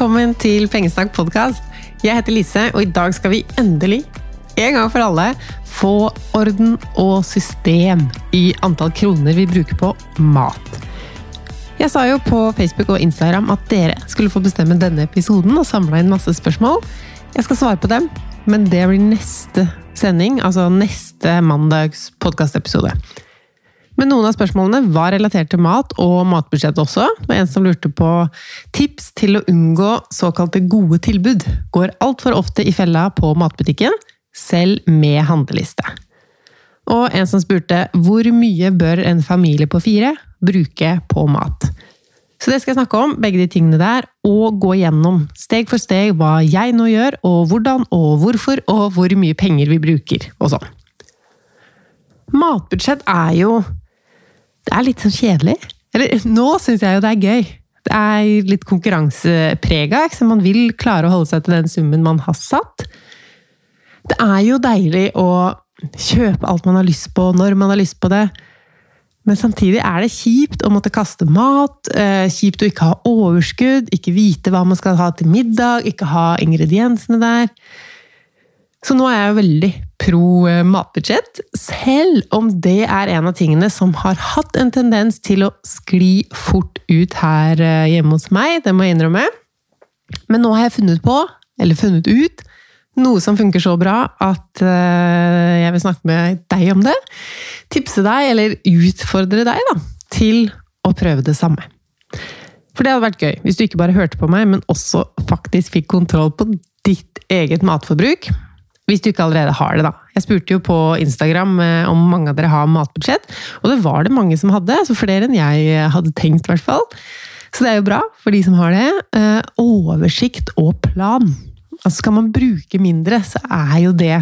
Velkommen til Pengesnakk podkast. Jeg heter Lise, og i dag skal vi endelig, en gang for alle, få orden og system i antall kroner vi bruker på mat. Jeg sa jo på Facebook og Instagram at dere skulle få bestemme denne episoden og samla inn masse spørsmål. Jeg skal svare på dem, men det blir neste sending, altså neste mandags podkastepisode. Men noen av spørsmålene var relatert til mat og matbudsjett også. Det var en som lurte på tips til å unngå såkalte gode tilbud. Går altfor ofte i fella på matbutikken, selv med handleliste. Og en som spurte hvor mye bør en familie på fire bruke på mat? Så det skal jeg snakke om, begge de tingene der, og gå gjennom steg for steg hva jeg nå gjør, og hvordan og hvorfor, og hvor mye penger vi bruker, og sånn. Matbudsjett er jo Det er litt sånn kjedelig. Eller nå syns jeg jo det er gøy. Det er litt konkurranseprega, man vil klare å holde seg til den summen man har satt. Det er jo deilig å kjøpe alt man har lyst på, når man har lyst på det. Men samtidig er det kjipt å måtte kaste mat, eh, kjipt å ikke ha overskudd, ikke vite hva man skal ha til middag, ikke ha ingrediensene der. Så nå er jeg veldig pro eh, matbudsjett, selv om det er en av tingene som har hatt en tendens til å skli fort ut her eh, hjemme hos meg, det må jeg innrømme. Men nå har jeg funnet på, eller funnet ut, noe som funker så bra at jeg vil snakke med deg om det tipse deg, eller utfordre deg, da, til å prøve det samme. For det hadde vært gøy, hvis du ikke bare hørte på meg, men også faktisk fikk kontroll på ditt eget matforbruk. Hvis du ikke allerede har det, da. Jeg spurte jo på Instagram eh, om mange av dere har matbudsjett, og det var det mange som hadde. Så flere enn jeg hadde tenkt, i hvert fall. Så det er jo bra for de som har det. Eh, oversikt og plan. Altså Skal man bruke mindre, så er jo det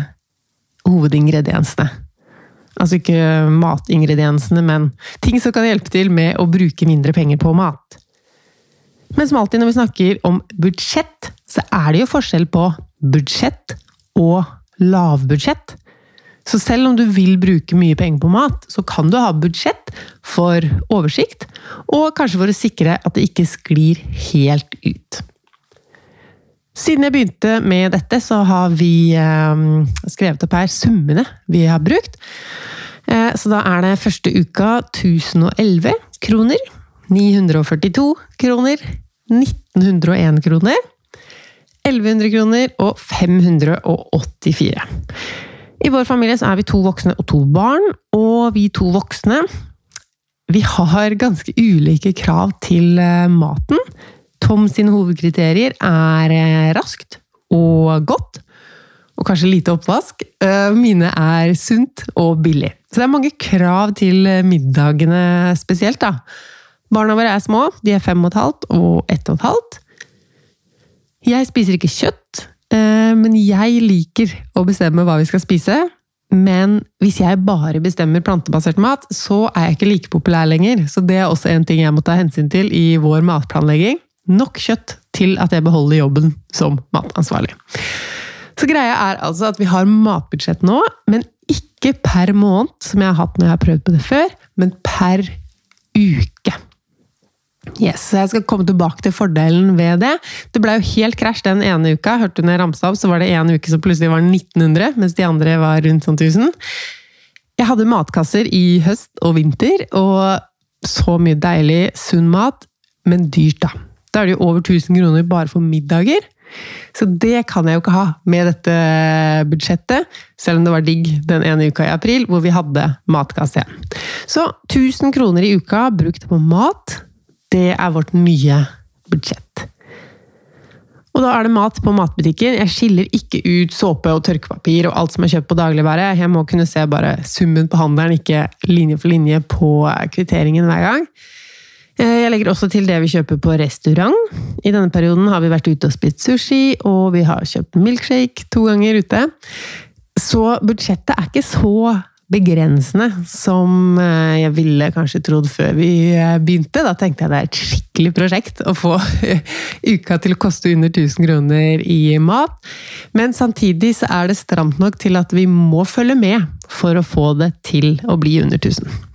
hovedingrediensene. Altså ikke matingrediensene, men ting som kan hjelpe til med å bruke mindre penger på mat. Men som alltid når vi snakker om budsjett, så er det jo forskjell på budsjett og lavbudsjett. Så selv om du vil bruke mye penger på mat, så kan du ha budsjett for oversikt, og kanskje for å sikre at det ikke sklir helt ut. Siden jeg begynte med dette, så har vi eh, skrevet opp her summene vi har brukt. Eh, så da er det første uka 1011 kroner, 942 kroner, 1901 kroner, 1100 kroner og 584. I vår familie så er vi to voksne og to barn, og vi to voksne vi har ganske ulike krav til eh, maten. Tom sine hovedkriterier er eh, raskt og godt, og kanskje lite oppvask. Eh, mine er sunt og billig. Så det er mange krav til middagene spesielt, da. Barna våre er små. De er fem og et halvt og ett og et halvt. Jeg spiser ikke kjøtt, eh, men jeg liker å bestemme hva vi skal spise. Men hvis jeg bare bestemmer plantebasert mat, så er jeg ikke like populær lenger. Så det er også en ting jeg må ta hensyn til i vår matplanlegging nok kjøtt til at jeg beholder jobben som matansvarlig. Så greia er altså at vi har matbudsjett nå, men ikke per måned, som jeg har hatt når jeg har prøvd på det før, men per uke. Yes, Jeg skal komme tilbake til fordelen ved det. Det ble jo helt krasj den ene uka. Hørte når jeg ramsa opp, så var det en uke som plutselig var 1900, mens de andre var rundt sånn 1000. Jeg hadde matkasser i høst og vinter, og så mye deilig, sunn mat, men dyrt, da. Da er det jo over 1000 kroner bare for middager. Så det kan jeg jo ikke ha med dette budsjettet, selv om det var digg den ene uka i april hvor vi hadde matkasse. Så 1000 kroner i uka brukt på mat, det er vårt nye budsjett. Og da er det mat på matbutikken. Jeg skiller ikke ut såpe og tørkepapir og alt som er kjøpt på dagligvare. Jeg må kunne se bare summen på handelen, ikke linje for linje på kvitteringen hver gang. Eh, jeg legger også til det vi kjøper på restaurant. I denne perioden har vi vært ute og spist sushi, og vi har kjøpt milkshake to ganger ute. Så budsjettet er ikke så begrensende som eh, jeg ville kanskje trodd før vi eh, begynte. Da tenkte jeg det er et skikkelig prosjekt å få uka til å koste under 1000 kroner i mat. Men samtidig så er det stramt nok til at vi må følge med for å få det til å bli under 1000.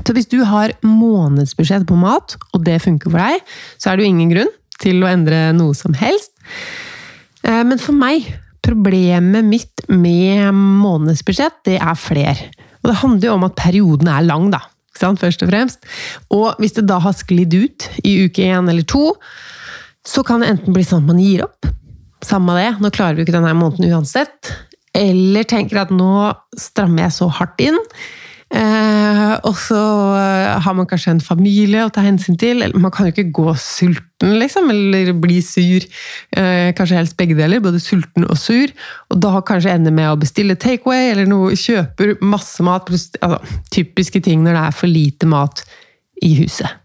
Så hvis du har månedsbudsjett på mat, og det funker for deg, så er det jo ingen grunn til å endre noe som helst. Eh, men for meg, problemet mitt med månedsbudsjett, det er fler. Og det handler jo om at perioden er lang, da. Først og fremst. Og hvis det da har sklidd ut i uke én eller to, så kan det enten bli sånn at man gir opp. Samme det, nå klarer vi ikke denne måneden uansett. Eller tenker at nå strammer jeg så hardt inn Eh, og så eh, har man kanskje en familie å ta hensyn til. Man kan jo ikke gå sulten, liksom, eller bli sur. Eh, kanskje helst begge deler, både sulten og sur. Og da kanskje ender med å bestille takeaway eller noe, kjøper masse mat. Altså, typiske ting når det er for lite mat i huset.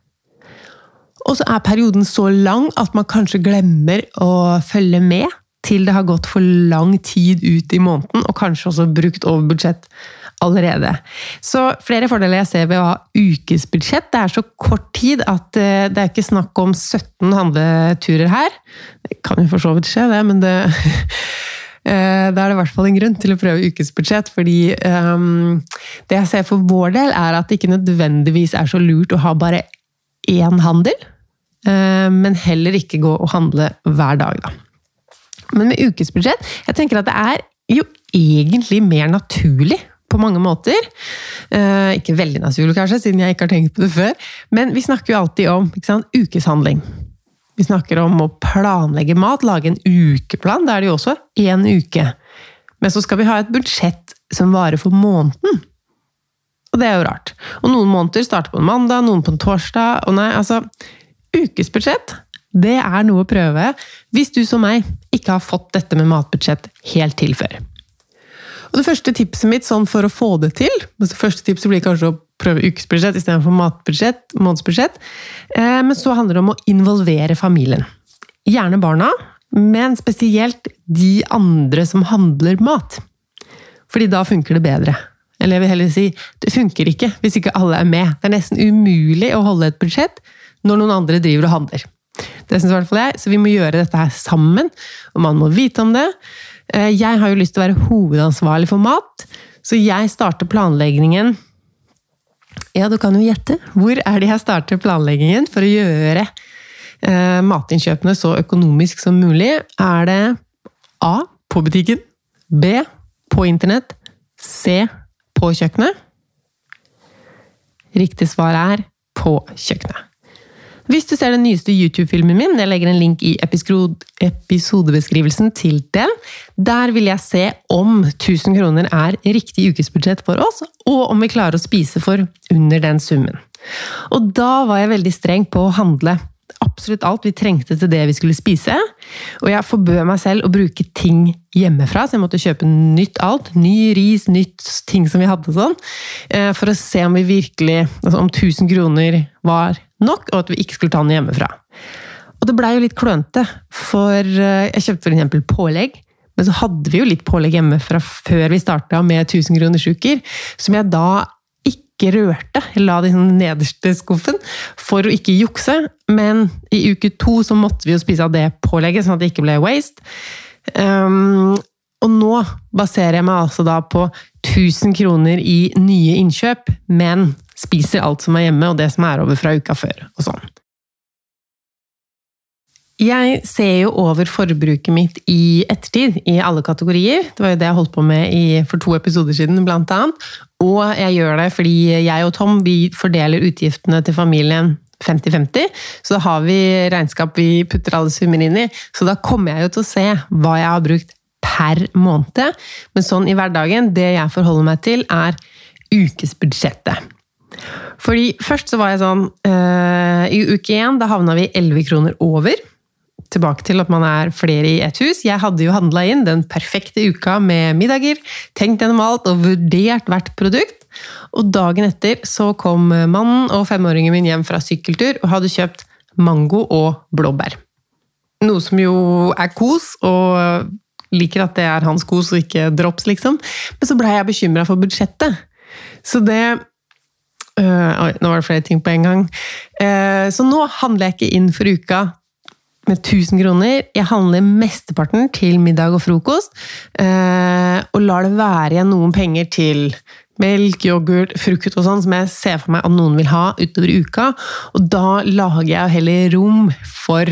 Og så er perioden så lang at man kanskje glemmer å følge med til det har gått for lang tid ut i måneden, og kanskje også brukt over budsjett allerede. Så flere fordeler jeg ser ved å ha ukesbudsjett. Det er så kort tid at eh, det er ikke snakk om 17 handleturer her. Det kan jo for så vidt skje, det, men det eh, da er det i hvert fall en grunn til å prøve ukesbudsjett. fordi um, det jeg ser for vår del, er at det ikke nødvendigvis er så lurt å ha bare én handel. um, men heller ikke gå og handle hver dag, da. Men med ukesbudsjett Jeg tenker at det er jo egentlig mer naturlig på mange måter. Eh, ikke veldig naturlig, kanskje, siden jeg ikke har tenkt på det før. Men vi snakker jo alltid om sant, ukeshandling. Vi snakker om å planlegge mat, lage en ukeplan. Da er det jo også én uke. Men så skal vi ha et budsjett som varer for måneden. Og det er jo rart. Og noen måneder starter på en mandag, noen på en torsdag. Og nei, altså Ukesbudsjett, det er noe å prøve hvis du som meg ikke har fått dette med matbudsjett helt til før. Og det første tipset mitt sånn for å få det til Det første tipset blir kanskje å prøve ukesbudsjett istedenfor matbudsjett, månedsbudsjett. Eh, men så handler det om å involvere familien. Gjerne barna, men spesielt de andre som handler mat. Fordi da funker det bedre. Eller jeg vil heller si det funker ikke hvis ikke alle er med. Det er nesten umulig å holde et budsjett når noen andre driver og handler. Det syns i hvert fall jeg, så vi må gjøre dette her sammen. Og man må vite om det. Eh, jeg har jo lyst til å være hovedansvarlig for mat, så jeg starter planleggingen Ja, du kan jo gjette. Hvor er det jeg starter planleggingen for å gjøre eh, matinnkjøpene så økonomisk som mulig? Er det A på butikken? B på internett? C på kjøkkenet? Riktig svar er på kjøkkenet. Hvis du ser den nyeste YouTube-filmen min, jeg legger en link i episodebeskrivelsen til den, der vil jeg se om 1000 kroner er riktig ukesbudsjett for oss, og om vi klarer å spise for under den summen. Og da var jeg veldig streng på å handle absolutt alt vi trengte til det vi skulle spise. Og jeg forbød meg selv å bruke ting hjemmefra, så jeg måtte kjøpe nytt alt. Ny ris, nytt ting som vi hadde sånn. Eh, for å se om vi virkelig altså Om 1000 kroner var nok, og at vi ikke skulle ta den hjemmefra. Og det blei jo litt klønete, for eh, jeg kjøpte f.eks. pålegg. Men så hadde vi jo litt pålegg hjemmefra før vi starta med 1000 kroners uker, som jeg da ikke rørte. Jeg la det i den nederste skuffen for å ikke jukse. Men i uke to så måtte vi jo spise av det pålegget, sånn at det ikke ble waste. Um, og nå baserer jeg meg altså da på 1000 kroner i nye innkjøp, men spiser alt som er hjemme, og det som er over fra uka før. og sånn. Jeg ser jo over forbruket mitt i ettertid, i alle kategorier. Det var jo det jeg holdt på med i, for to episoder siden, blant annet. Og jeg gjør det fordi jeg og Tom vi fordeler utgiftene til familien 50-50. Så da har vi regnskap vi putter alle summer inn i. Så da kommer jeg jo til å se hva jeg har brukt per måned. Men sånn i hverdagen, det jeg forholder meg til, er ukesbudsjettet. Fordi først så var jeg sånn øh, I uke én da havna vi 11 kroner over tilbake til at man er flere i ett hus. Jeg hadde jo handla inn den perfekte uka med middager, tenkt gjennom alt og vurdert hvert produkt. Og dagen etter så kom mannen og femåringen min hjem fra sykkeltur og hadde kjøpt mango og blåbær. Noe som jo er kos, og liker at det er hans kos og ikke drops, liksom. Men så blei jeg bekymra for budsjettet. Så det øh, Oi, nå var det flere ting på en gang. Uh, så nå handler jeg ikke inn for uka med 1000 kroner. Jeg handler mesteparten til middag og frokost. Eh, og lar det være igjen noen penger til melk, yoghurt, frukt og sånn, som jeg ser for meg at noen vil ha utover uka. Og da lager jeg heller rom for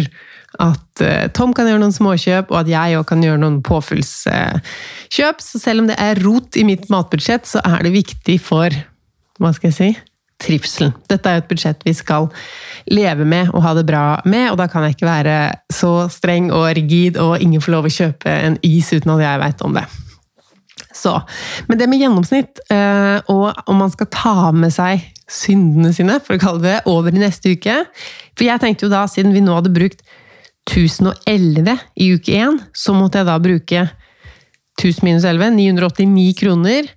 at uh, Tom kan gjøre noen småkjøp, og at jeg òg kan gjøre noen påfyllskjøp. Så selv om det er rot i mitt matbudsjett, så er det viktig for hva skal jeg si, trivselen. Dette er jo et budsjett vi skal leve med og ha det bra med, og da kan jeg ikke være så streng og rigid og ingen får lov å kjøpe en is uten at jeg veit om det. Så, men det med gjennomsnitt, eh, og om man skal ta med seg syndene sine, for å kalle det over i neste uke For jeg tenkte jo da, siden vi nå hadde brukt 1011 i uke 1, så måtte jeg da bruke 1000 minus 11, 989 kroner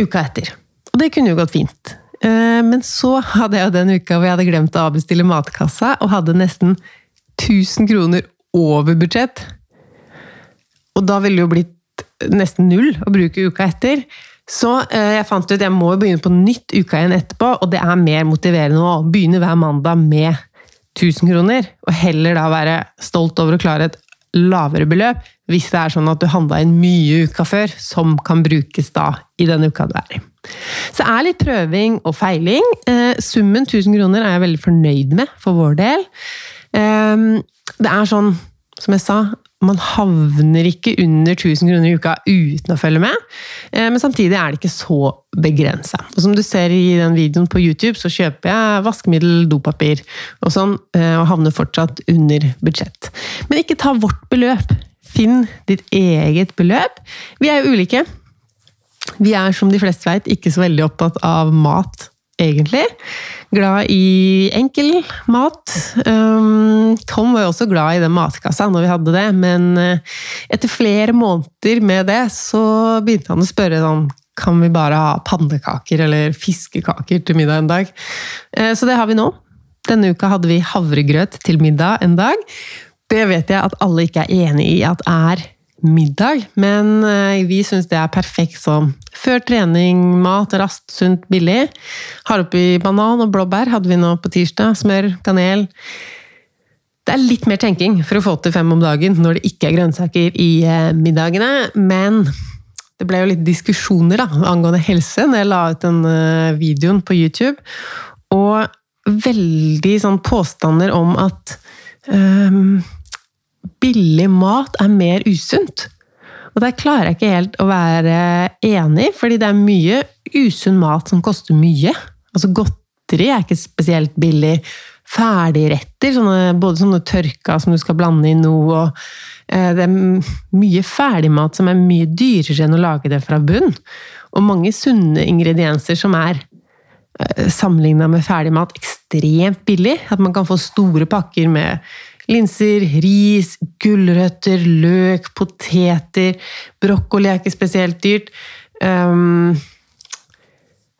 uka etter. Og det kunne jo gått fint. Eh, men så hadde jeg jo den uka hvor jeg hadde glemt å avbestille matkassa, og hadde nesten 1000 kroner over budsjett. Og da ville det jo blitt nesten null å bruke uka etter. Så eh, jeg fant ut at jeg må begynne på nytt uka igjen etterpå, og det er mer motiverende å begynne hver mandag med 1000 kroner, og heller da være stolt over å klare et lavere beløp hvis det er sånn at du handla inn mye uka før, som kan brukes da i den uka du er i. Så det er litt prøving og feiling. Eh, summen 1000 kroner er jeg veldig fornøyd med for vår del. Eh, det er sånn, som jeg sa, man havner ikke under 1000 kroner i uka uten å følge med, eh, men samtidig er det ikke så begrensa. Som du ser i den videoen på YouTube, så kjøper jeg vaskemiddel, dopapir og sånn, eh, og havner fortsatt under budsjett. Men ikke ta vårt beløp. Finn ditt eget beløp. Vi er jo ulike. Vi er, som de fleste vet, ikke så veldig opptatt av mat, egentlig. Glad i enkel mat. Um, Tom var jo også glad i den matkassa når vi hadde det, men uh, etter flere måneder med det, så begynte han å spørre sånn Kan vi bare ha pannekaker eller fiskekaker til middag en dag? Uh, så det har vi nå. Denne uka hadde vi havregrøt til middag en dag. Det vet jeg at alle ikke er enig i at er middag, men eh, vi syns det er perfekt sånn. før trening, mat, raskt, sunt, billig. Har oppi banan og blåbær hadde vi nå på tirsdag. Smør, kanel. Det er litt mer tenking for å få til fem om dagen når det ikke er grønnsaker i eh, middagene, men det ble jo litt diskusjoner da, angående helse når jeg la ut den eh, videoen på YouTube. Og veldig sånn påstander om at um, billig mat er mer usunt. Og der klarer jeg ikke helt å være enig, fordi det er mye usunn mat som koster mye. Altså Godteri er ikke spesielt billig. Ferdigretter, sånne, både sånne tørka som du skal blande i noe, og eh, det er mye ferdigmat som er mye dyrere enn å lage det fra bunn. Og mange sunne ingredienser som er eh, sammenligna med ferdigmat ekstremt billig. At man kan få store pakker med Linser, ris, gulrøtter, løk, poteter. Brokkoli er ikke spesielt dyrt. Um,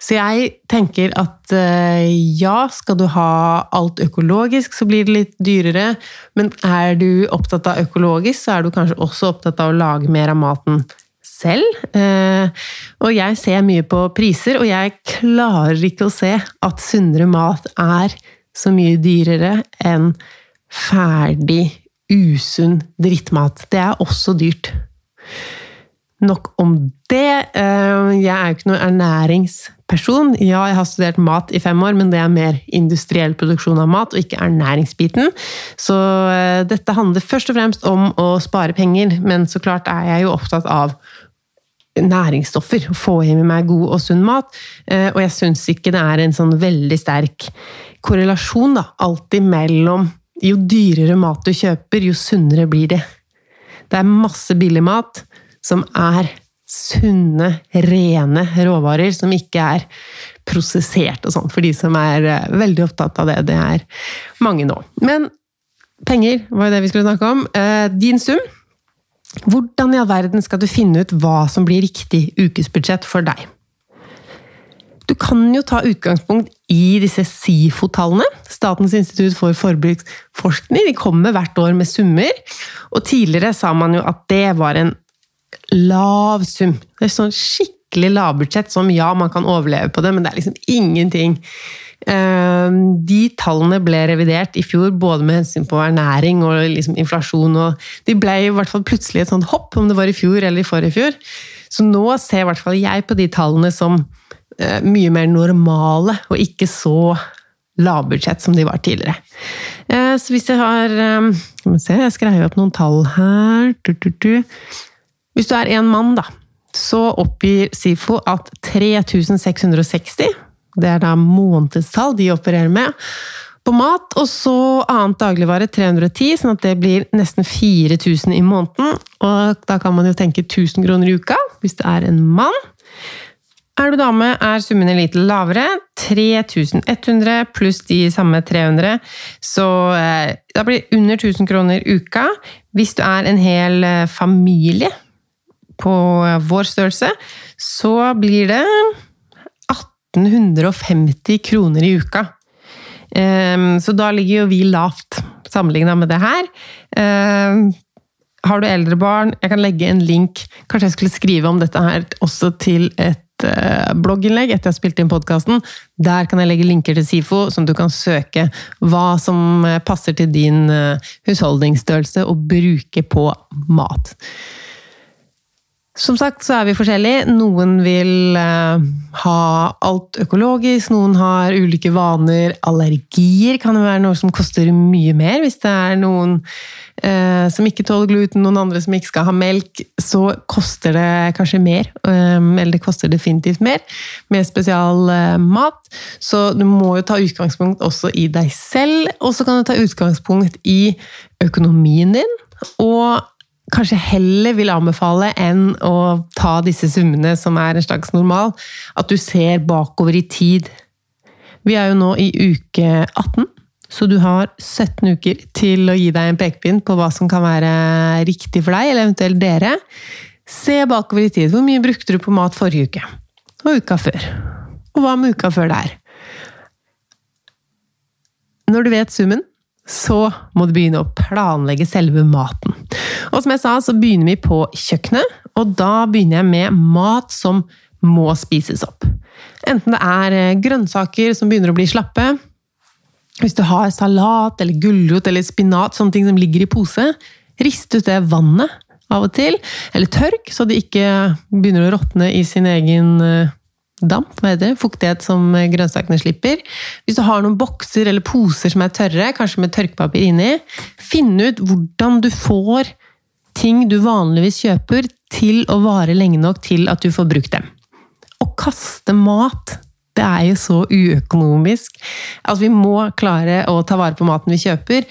så jeg tenker at uh, ja, skal du ha alt økologisk, så blir det litt dyrere. Men er du opptatt av økologisk, så er du kanskje også opptatt av å lage mer av maten selv. Uh, og jeg ser mye på priser, og jeg klarer ikke å se at sunnere mat er så mye dyrere enn ferdig, usunn drittmat. Det er også dyrt. Nok om det. Eh, jeg er jo ikke noen ernæringsperson. Ja, jeg har studert mat i fem år, men det er mer industriell produksjon av mat, og ikke ernæringsbiten. Så eh, dette handler først og fremst om å spare penger, men så klart er jeg jo opptatt av næringsstoffer. Få i meg god og sunn mat. Eh, og jeg syns ikke det er en sånn veldig sterk korrelasjon da, alltid mellom jo dyrere mat du kjøper, jo sunnere blir det. Det er masse billig mat som er sunne, rene råvarer, som ikke er prosessert og sånn, for de som er eh, veldig opptatt av det. Det er mange nå. Men penger var jo det vi skulle snakke om. Eh, din sum. Hvordan i all verden skal du finne ut hva som blir riktig ukesbudsjett for deg? Du kan jo ta utgangspunkt i disse SIFO-tallene. Statens institutt for forbruksforskning. De kommer hvert år med summer. Og tidligere sa man jo at det var en lav sum. Det er sånn skikkelig lavbudsjett som ja, man kan overleve på det, men det er liksom ingenting. Ehm, de tallene ble revidert i fjor, både med hensyn på ernæring og liksom inflasjon. og De ble i hvert fall plutselig et sånt hopp, om det var i fjor eller i forrige fjor. Så nå ser i hvert fall jeg på de tallene som mye mer normale, og ikke så lavbudsjett som de var tidligere. Eh, så hvis jeg har eh, Skal vi se, jeg skrev opp noen tall her. Hvis du er en mann, da, så oppgir SIFO at 3660 Det er da månedstall de opererer med. På mat, og så annet dagligvare 310, sånn at det blir nesten 4000 i måneden. Og da kan man jo tenke 1000 kroner i uka, hvis det er en mann. Er du dame, er summene litt lavere. 3100 pluss de samme 300. Så eh, da blir det under 1000 kroner uka. Hvis du er en hel eh, familie på eh, vår størrelse, så blir det 1850 kroner i uka. Um, så da ligger jo vi lavt sammenligna med det her. Um, har du eldre barn, jeg kan legge en link Kanskje jeg skulle skrive om dette her også til et Eh, blogginnlegg etter jeg har spilt inn podkasten. Der kan jeg legge linker til SIFO, som du kan søke hva som eh, passer til din eh, husholdningsstørrelse å bruke på mat. Som sagt så er vi forskjellige. Noen vil uh, ha alt økologisk, noen har ulike vaner. Allergier kan være noe som koster mye mer. Hvis det er noen eh, som ikke tåler gluten, noen andre som ikke skal ha melk, så koster det kanskje mer. Um, eller det koster definitivt mer med spesialmat. Uh, så du må jo ta utgangspunkt også i deg selv, og så kan du ta utgangspunkt i økonomien din. og kanskje heller vil anbefale enn å ta disse summene som er en slags normal, at du ser bakover i tid. Vi er jo nå i uke 18, så du har 17 uker til å gi deg en pekepinn på hva som kan være riktig for deg, eller eventuelt dere. Se bakover i tid. Hvor mye brukte du på mat forrige uke? Og uka før? Og hva med uka før der? Når du vet summen, så må du begynne å planlegge selve maten. Og som jeg sa, så begynner vi på kjøkkenet, og da begynner jeg med mat som må spises opp. Enten det er eh, grønnsaker som begynner å bli slappe, hvis du har salat eller gulrot eller spinat, sånne ting som ligger i pose, rist ut det vannet av og til, eller tørk, så det ikke begynner å råtne i sin egen eh, damp, hva heter det, fuktighet som grønnsakene slipper. Hvis du har noen bokser eller poser som er tørre, kanskje med tørkepapir inni, finn ut hvordan du får ting du vanligvis kjøper, til å vare lenge nok til at du får brukt dem. Å kaste mat, det er jo så uøkonomisk at vi må klare å ta vare på maten vi kjøper,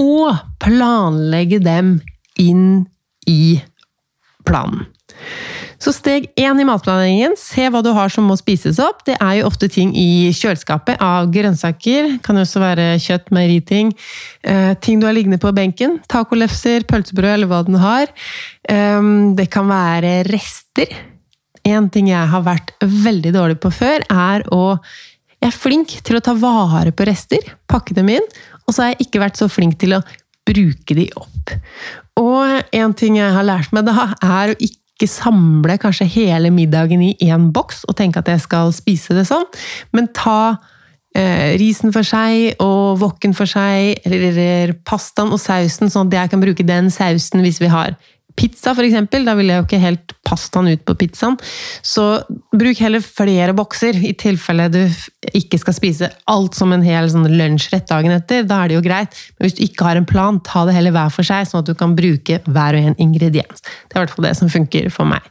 og planlegge dem inn i planen. Så steg én i matplanleggingen, se hva du har som må spises opp. Det er jo ofte ting i kjøleskapet av grønnsaker. Kan også være kjøtt, meieriting. Eh, ting du har liggende på benken. Tacolefser, pølsebrød eller hva den har. Eh, det kan være rester. En ting jeg har vært veldig dårlig på før, er å Jeg er flink til å ta vare på rester, pakke dem inn, og så har jeg ikke vært så flink til å bruke de opp. Og en ting jeg har lært meg da, er å ikke ikke samle kanskje hele middagen i én boks og tenke at jeg skal spise det sånn, men ta eh, risen for seg og wokken for seg, eller pastaen og sausen, sånn at jeg kan bruke den sausen hvis vi har pizza, for eksempel. Da vil jeg jo ikke helt pastaen ut på pizzaen. Så bruk heller flere bokser, i tilfelle du ikke skal spise alt som en hel sånn lunsjrett dagen etter. Da er det jo greit. Men hvis du ikke har en plan, ta det heller hver for seg, sånn at du kan bruke hver og en ingrediens. Det er i hvert fall det som funker for meg.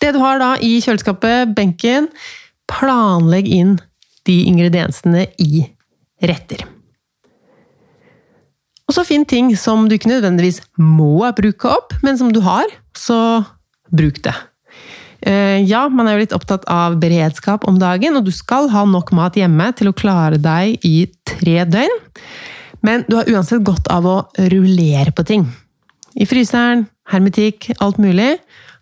Det du har da i kjøleskapet, benken, planlegg inn de ingrediensene i retter. Og så finn ting som du ikke nødvendigvis må bruke opp, men som du har, så bruk det. Eh, ja, man er jo litt opptatt av beredskap om dagen, og du skal ha nok mat hjemme til å klare deg i tre døgn. Men du har uansett godt av å rullere på ting. I fryseren, hermetikk, alt mulig.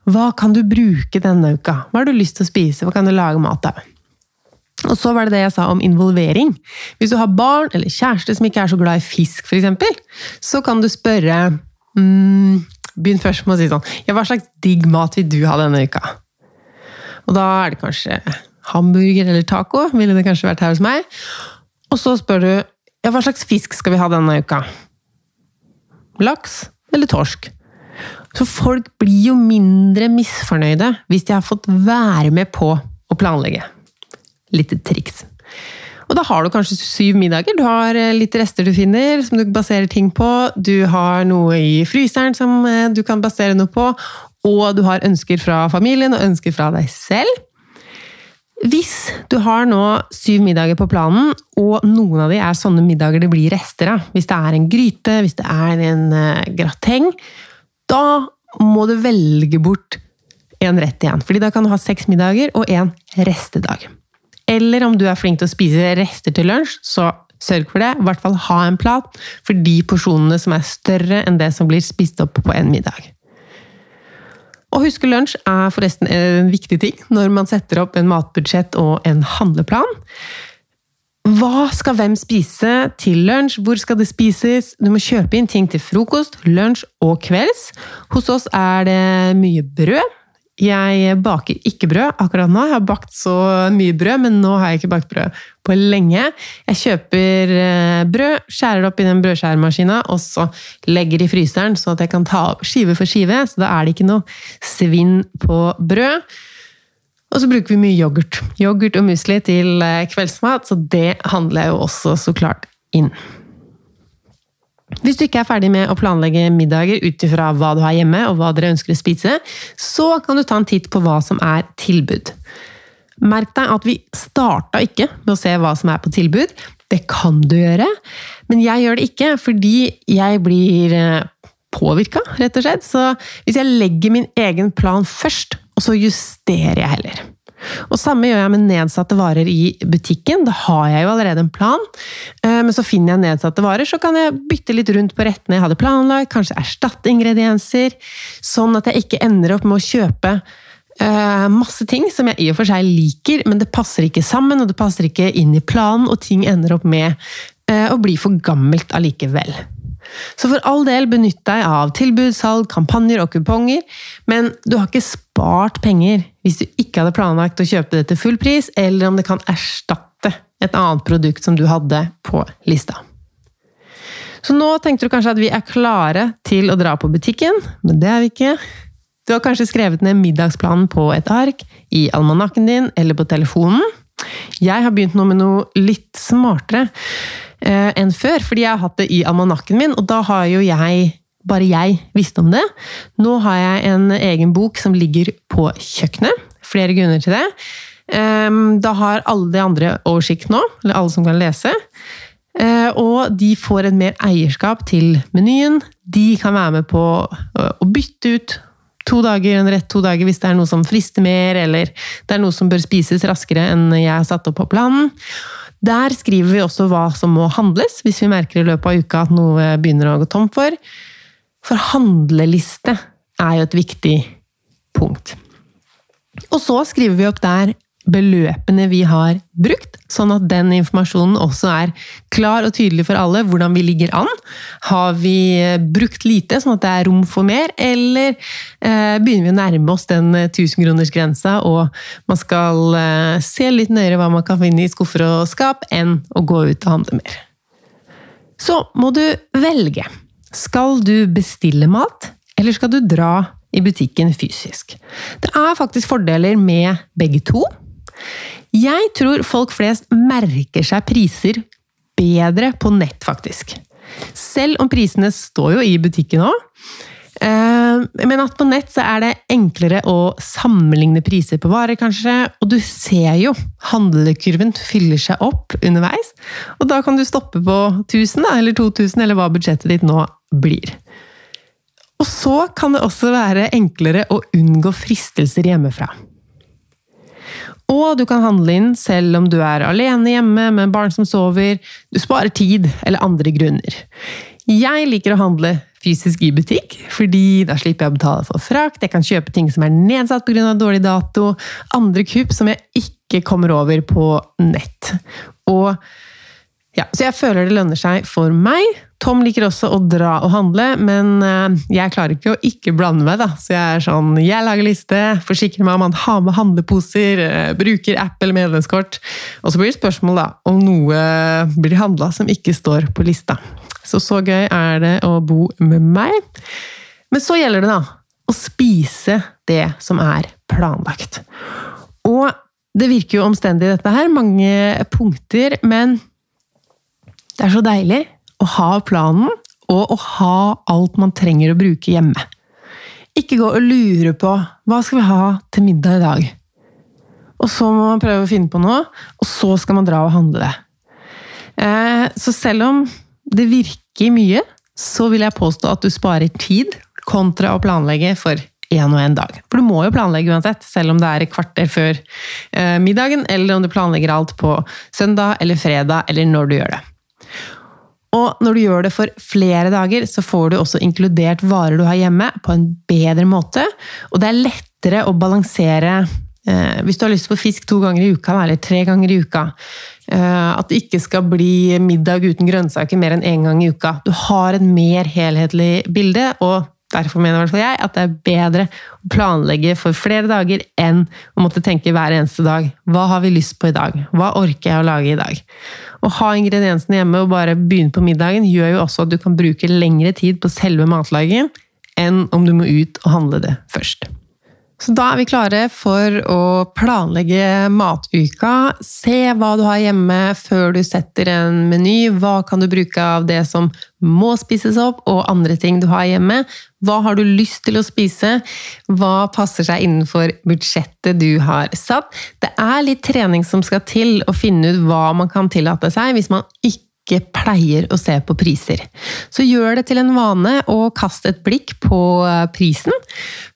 Hva kan du bruke denne uka? Hva har du lyst til å spise? Hva kan du lage mat av? Og så var det det jeg sa om involvering. Hvis du har barn eller kjæreste som ikke er så glad i fisk, f.eks., så kan du spørre mm, Begynn først med å si sånn Ja, hva slags digg mat vil du ha denne uka? Og da er det kanskje hamburger eller taco, ville det kanskje vært her hos meg. Og så spør du ja, hva slags fisk skal vi ha denne uka? Laks eller torsk? Så folk blir jo mindre misfornøyde hvis de har fått være med på å planlegge lite triks. Og da har du kanskje syv middager. Du har eh, litt rester du finner som du baserer ting på. Du har noe i fryseren som eh, du kan basere noe på. Og du har ønsker fra familien og ønsker fra deg selv. Hvis du har nå syv middager på planen, og noen av de er sånne middager det blir rester av, hvis det er en gryte, hvis det er en uh, grateng, da må du velge bort en rett igjen. Fordi da kan du ha seks middager og en restedag. Eller om du er flink til å spise rester til lunsj, så sørg for det. I hvert fall ha en plat for de porsjonene som er større enn det som blir spist opp på en middag. Å huske lunsj er forresten en viktig ting når man setter opp en matbudsjett og en handleplan. Hva skal hvem spise til lunsj? Hvor skal det spises? Du må kjøpe inn ting til frokost, lunsj og kvelds. Hos oss er det mye brød. Jeg baker ikke brød akkurat nå. Jeg har bakt så mye brød, men nå har jeg ikke bakt brød på lenge. Jeg kjøper eh, brød, skjærer det opp i den brødskjæremaskina, og så legger i fryseren, så at jeg kan ta opp skive for skive. Så da er det ikke noe svinn på brød. Og så bruker vi mye yoghurt. Yoghurt og musli til eh, kveldsmat, så det handler jeg jo også så klart inn. Hvis du ikke er ferdig med å planlegge middager ut ifra hva du har hjemme, og hva dere ønsker å spise, så kan du ta en titt på hva som er tilbud. Merk deg at vi starta ikke med å se hva som er på tilbud. Det kan du gjøre, men jeg gjør det ikke fordi jeg blir eh, påvirka, rett og slett. Så hvis jeg legger min egen plan først, og så justerer jeg heller. Og Samme gjør jeg med nedsatte varer i butikken. Da har jeg jo allerede en plan. Eh, men så finner jeg nedsatte varer, så kan jeg bytte litt rundt på rettene jeg hadde planlagt. Kanskje erstatte ingredienser. Sånn at jeg ikke ender opp med å kjøpe eh, masse ting som jeg i og for seg liker, men det passer ikke sammen, og det passer ikke inn i planen, og ting ender opp med eh, å bli for gammelt allikevel. Så for all del, benytt deg av tilbud, salg, kampanjer og kuponger, men du har ikke spart penger hvis du ikke hadde planlagt å kjøpe det til full pris, eller om det kan erstatte et annet produkt som du hadde på lista. Så nå tenkte du kanskje at vi er klare til å dra på butikken, men det er vi ikke. Du har kanskje skrevet ned middagsplanen på et ark, i almanakken din eller på telefonen. Jeg har begynt nå med noe litt smartere enn før, fordi jeg har hatt det i almanakken min, og da har jo jeg bare jeg visste om det. Nå har jeg en egen bok som ligger på kjøkkenet. Flere grunner til det. Ehm, da har alle de andre oversikt nå, eller alle som kan lese. Eh, og de får en mer eierskap til menyen. De kan være med på å bytte ut to dager, en rett to dager hvis det er noe som frister mer, eller det er noe som bør spises raskere enn jeg har satt opp på planen. Der skriver vi også hva som må handles, hvis vi merker i løpet av uka at noe begynner å gå tom for. For handleliste er jo et viktig punkt. Og så skriver vi opp der beløpene vi har brukt, sånn at den informasjonen også er klar og tydelig for alle hvordan vi ligger an. Har vi brukt lite, sånn at det er rom for mer, eller eh, begynner vi å nærme oss den 1000-kronersgrensa, og man skal eh, se litt nøyere hva man kan finne i skuffer og skap, enn å gå ut og handle mer. Så må du velge. Skal du bestille mat, eller skal du dra i butikken fysisk? Det er faktisk fordeler med begge to. Jeg tror folk flest merker seg priser bedre på nett, faktisk. Selv om prisene står jo i butikken òg. Eh, men at på nett så er det enklere å sammenligne priser på varer, kanskje. Og du ser jo handlekurven fyller seg opp underveis. Og da kan du stoppe på 1000 da, eller 2000, eller hva budsjettet ditt nå blir. Og så kan det også være enklere å unngå fristelser hjemmefra. Og du kan handle inn selv om du er alene hjemme med barn som sover, du sparer tid eller andre grunner. Jeg liker å handle fysisk i butikk, fordi da slipper jeg å betale for frakt, jeg kan kjøpe ting som er nedsatt pga. dårlig dato, andre kupp som jeg ikke kommer over på nett. Og ja, så jeg føler det lønner seg for meg. Tom liker også å dra og handle, men eh, jeg klarer ikke å ikke blande meg, da. Så jeg er sånn Jeg lager liste, forsikrer meg om han har med handleposer, eh, bruker app eller medlemskort. Og så blir det spørsmål da, om noe blir handla som ikke står på lista. Så så gøy er det å bo med meg. Men så gjelder det, da, å spise det som er planlagt. Og Det virker jo omstendig, dette her. Mange punkter. Men det er så deilig å ha planen, og å ha alt man trenger å bruke hjemme. Ikke gå og lure på hva skal vi ha til middag i dag. Og så må man prøve å finne på noe, og så skal man dra og handle det. Eh, så selv om det virker mye, så vil jeg påstå at du sparer tid kontra å planlegge for én og én dag. For du må jo planlegge uansett, selv om det er et kvarter før eh, middagen, eller om du planlegger alt på søndag eller fredag, eller når du gjør det. Og når du gjør det for flere dager, så får du også inkludert varer du har hjemme, på en bedre måte. Og det er lettere å balansere eh, hvis du har lyst på fisk to ganger i uka, eller tre ganger i uka. Eh, at det ikke skal bli middag uten grønnsaker mer enn én gang i uka. Du har et mer helhetlig bilde, og Derfor mener i hvert fall jeg at det er bedre å planlegge for flere dager enn å måtte tenke hver eneste dag hva har vi lyst på i dag? Hva orker jeg å lage i dag? Å ha ingrediensene hjemme og bare begynne på middagen gjør jo også at du kan bruke lengre tid på selve matlagingen enn om du må ut og handle det først. Så da er vi klare for å planlegge matuka. Se hva du har hjemme før du setter en meny. Hva kan du bruke av det som må spises opp, og andre ting du har hjemme. Hva har du lyst til å spise? Hva passer seg innenfor budsjettet du har satt? Det er litt trening som skal til å finne ut hva man kan tillate seg hvis man ikke ikke pleier å se på priser. Så gjør det til en vane å kaste et blikk på eh, prisen.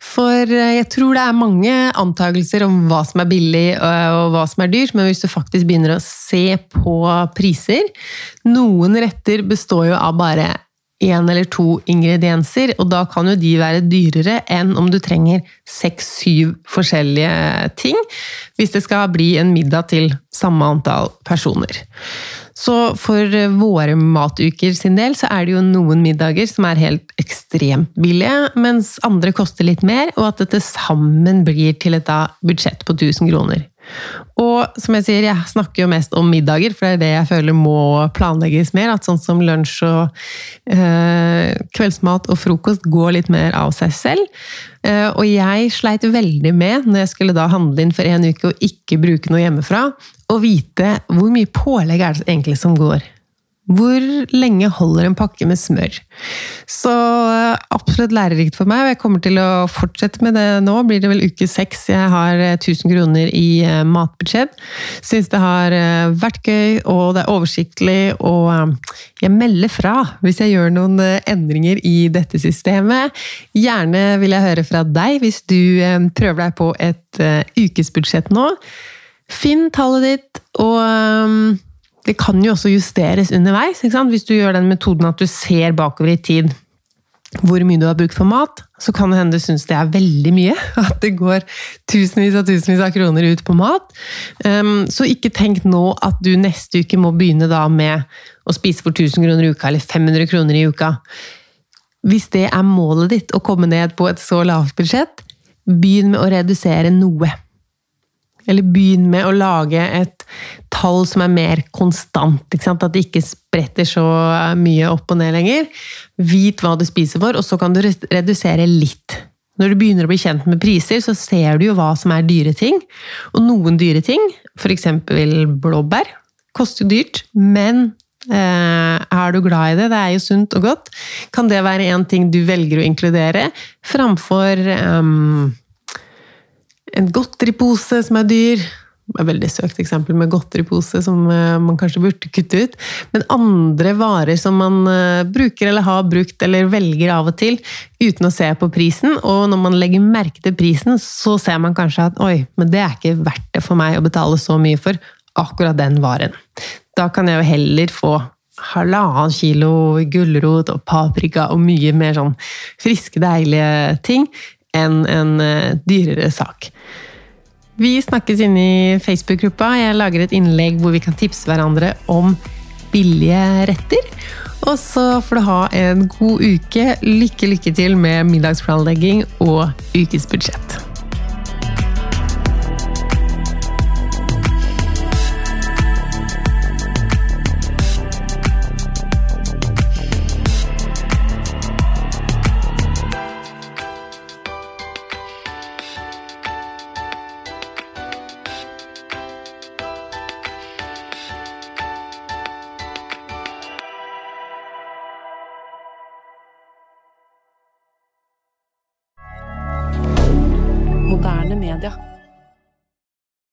For eh, jeg tror det er mange antakelser om hva som er billig eh, og hva som er dyrt, men hvis du faktisk begynner å se på priser Noen retter består jo av bare én eller to ingredienser, og da kan jo de være dyrere enn om du trenger seks-syv forskjellige ting, hvis det skal bli en middag til samme antall personer. Så for våre matuker sin del så er det jo noen middager som er helt ekstremt billige, mens andre koster litt mer, og at det til sammen blir til et budsjett på 1000 kroner. Og som jeg sier, jeg snakker jo mest om middager, for det er det jeg føler må planlegges mer. At sånn som lunsj og eh, kveldsmat og frokost går litt mer av seg selv. Eh, og jeg sleit veldig med, når jeg skulle da handle inn for en uke og ikke bruke noe hjemmefra, å vite hvor mye pålegg er det egentlig som går. Hvor lenge holder en pakke med smør? Så eh, absolutt lærerikt for meg, og jeg kommer til å fortsette med det nå. Blir det vel uke seks jeg har 1000 eh, kroner i eh, matbudsjett. Syns det har vært gøy, og det er oversiktlig, og jeg melder fra hvis jeg gjør noen endringer i dette systemet. Gjerne vil jeg høre fra deg hvis du prøver deg på et ukesbudsjett nå. Finn tallet ditt, og det kan jo også justeres underveis. Hvis du gjør den metoden at du ser bakover i tid hvor mye du har brukt for mat, så kan det hende du syns det er veldig mye. At det går tusenvis og tusenvis av kroner ut på mat. Um, så ikke tenk nå at du neste uke må begynne da med å spise for 1000 kroner i uka, eller 500 kroner i uka. Hvis det er målet ditt, å komme ned på et så lavt budsjett, begynn med å redusere noe. Eller begynn med å lage et tall som er mer konstant. At det ikke spretter så mye opp og ned lenger. Vit hva du spiser for, og så kan du redusere litt. Når du begynner å bli kjent med priser, så ser du jo hva som er dyre ting. Og noen dyre ting, f.eks. blåbær, koster jo dyrt, men eh, er du glad i det, det er jo sunt og godt, kan det være en ting du velger å inkludere, framfor um, en godteripose som er dyr. Det er et veldig søkt eksempel med godteripose som eh, man kanskje burde kutte ut. Men andre varer som man eh, bruker eller har brukt eller velger av og til uten å se på prisen. Og når man legger merke til prisen, så ser man kanskje at oi, men det er ikke verdt det for meg å betale så mye for akkurat den varen. Da kan jeg jo heller få halvannen kilo gulrot og paprika og mye mer sånn friske, deilige ting enn en uh, dyrere sak. Vi snakkes inne i Facebook-gruppa. Jeg lager et innlegg hvor vi kan tipse hverandre om billige retter. Og så får du ha en god uke. Lykke, lykke til med middagsplanlegging og ukesbudsjett.